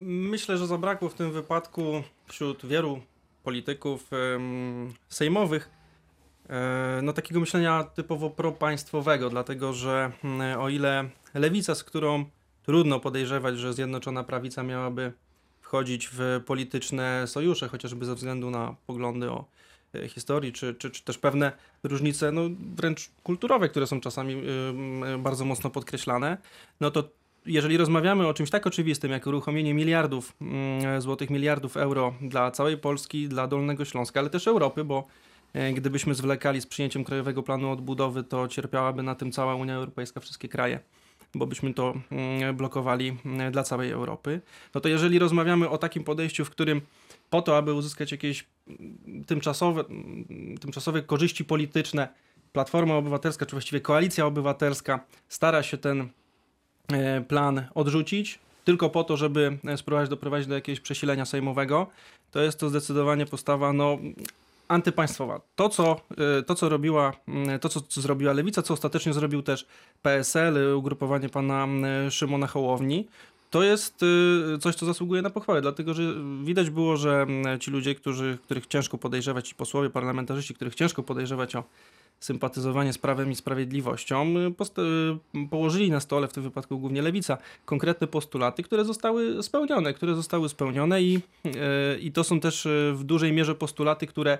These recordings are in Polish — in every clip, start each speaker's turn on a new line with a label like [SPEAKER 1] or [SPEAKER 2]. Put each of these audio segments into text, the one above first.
[SPEAKER 1] Myślę, że zabrakło w tym wypadku wśród wielu polityków em, sejmowych e, no, takiego myślenia typowo propaństwowego, dlatego że mm, o ile lewica, z którą trudno podejrzewać, że Zjednoczona Prawica miałaby wchodzić w polityczne sojusze, chociażby ze względu na poglądy o e, historii, czy, czy, czy też pewne różnice, no, wręcz kulturowe, które są czasami ym, bardzo mocno podkreślane, no to jeżeli rozmawiamy o czymś tak oczywistym, jak uruchomienie miliardów mm, złotych, miliardów euro dla całej Polski, dla Dolnego Śląska, ale też Europy, bo e, gdybyśmy zwlekali z przyjęciem Krajowego Planu Odbudowy, to cierpiałaby na tym cała Unia Europejska, wszystkie kraje, bo byśmy to mm, blokowali mm, dla całej Europy. No to jeżeli rozmawiamy o takim podejściu, w którym po to, aby uzyskać jakieś tymczasowe, tymczasowe korzyści polityczne, Platforma Obywatelska, czy właściwie Koalicja Obywatelska stara się ten plan odrzucić, tylko po to, żeby e, spróbować doprowadzić do jakiegoś przesilenia sejmowego, to jest to zdecydowanie postawa no, antypaństwowa. To, co, e, to, co robiła, mm, to, co, zrobiła Lewica, co ostatecznie zrobił też PSL, e, ugrupowanie pana mm, Szymona Hołowni, to jest y, coś, co zasługuje na pochwałę, dlatego że widać było, że mm, ci ludzie, którzy, których ciężko podejrzewać, ci posłowie, parlamentarzyści, których ciężko podejrzewać o sympatyzowanie z prawem i sprawiedliwością, y, y, położyli na stole, w tym wypadku głównie lewica, konkretne postulaty, które zostały spełnione, które zostały spełnione i, y, i to są też w dużej mierze postulaty, które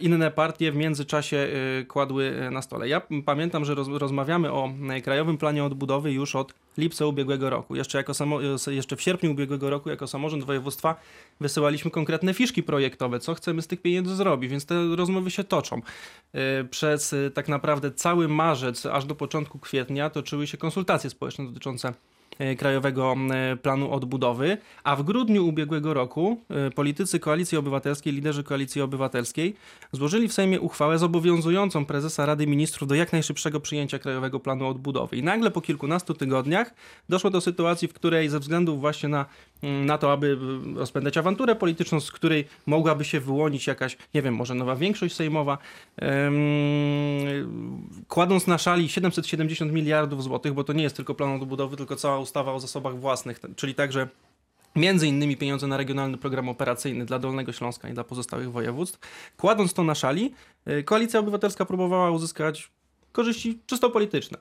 [SPEAKER 1] inne partie w międzyczasie kładły na stole. Ja pamiętam, że roz, rozmawiamy o Krajowym Planie Odbudowy już od lipca ubiegłego roku. Jeszcze, jako samo, jeszcze w sierpniu ubiegłego roku jako samorząd województwa wysyłaliśmy konkretne fiszki projektowe, co chcemy z tych pieniędzy zrobić, więc te rozmowy się toczą. E, Przez e, tak naprawdę cały marzec aż do początku kwietnia toczyły się konsultacje społeczne dotyczące Krajowego e, Planu Odbudowy, a w grudniu ubiegłego roku e, politycy Koalicji Obywatelskiej, liderzy Koalicji Obywatelskiej złożyli w Sejmie uchwałę zobowiązującą prezesa Rady Ministrów do jak najszybszego przyjęcia Krajowego Planu Odbudowy. I nagle po kilkunastu tygodniach doszło do sytuacji, w której ze względu właśnie na, na to, aby rozpędzać awanturę polityczną, z której mogłaby się wyłonić jakaś, nie wiem, może nowa większość sejmowa, kładąc na szali 770 miliardów złotych, bo to nie jest tylko plan odbudowy, tylko cała ustawa o zasobach własnych, czyli także Między innymi pieniądze na regionalny program operacyjny dla Dolnego Śląska i dla pozostałych województw. Kładąc to na szali, y, Koalicja Obywatelska próbowała uzyskać korzyści czysto polityczne.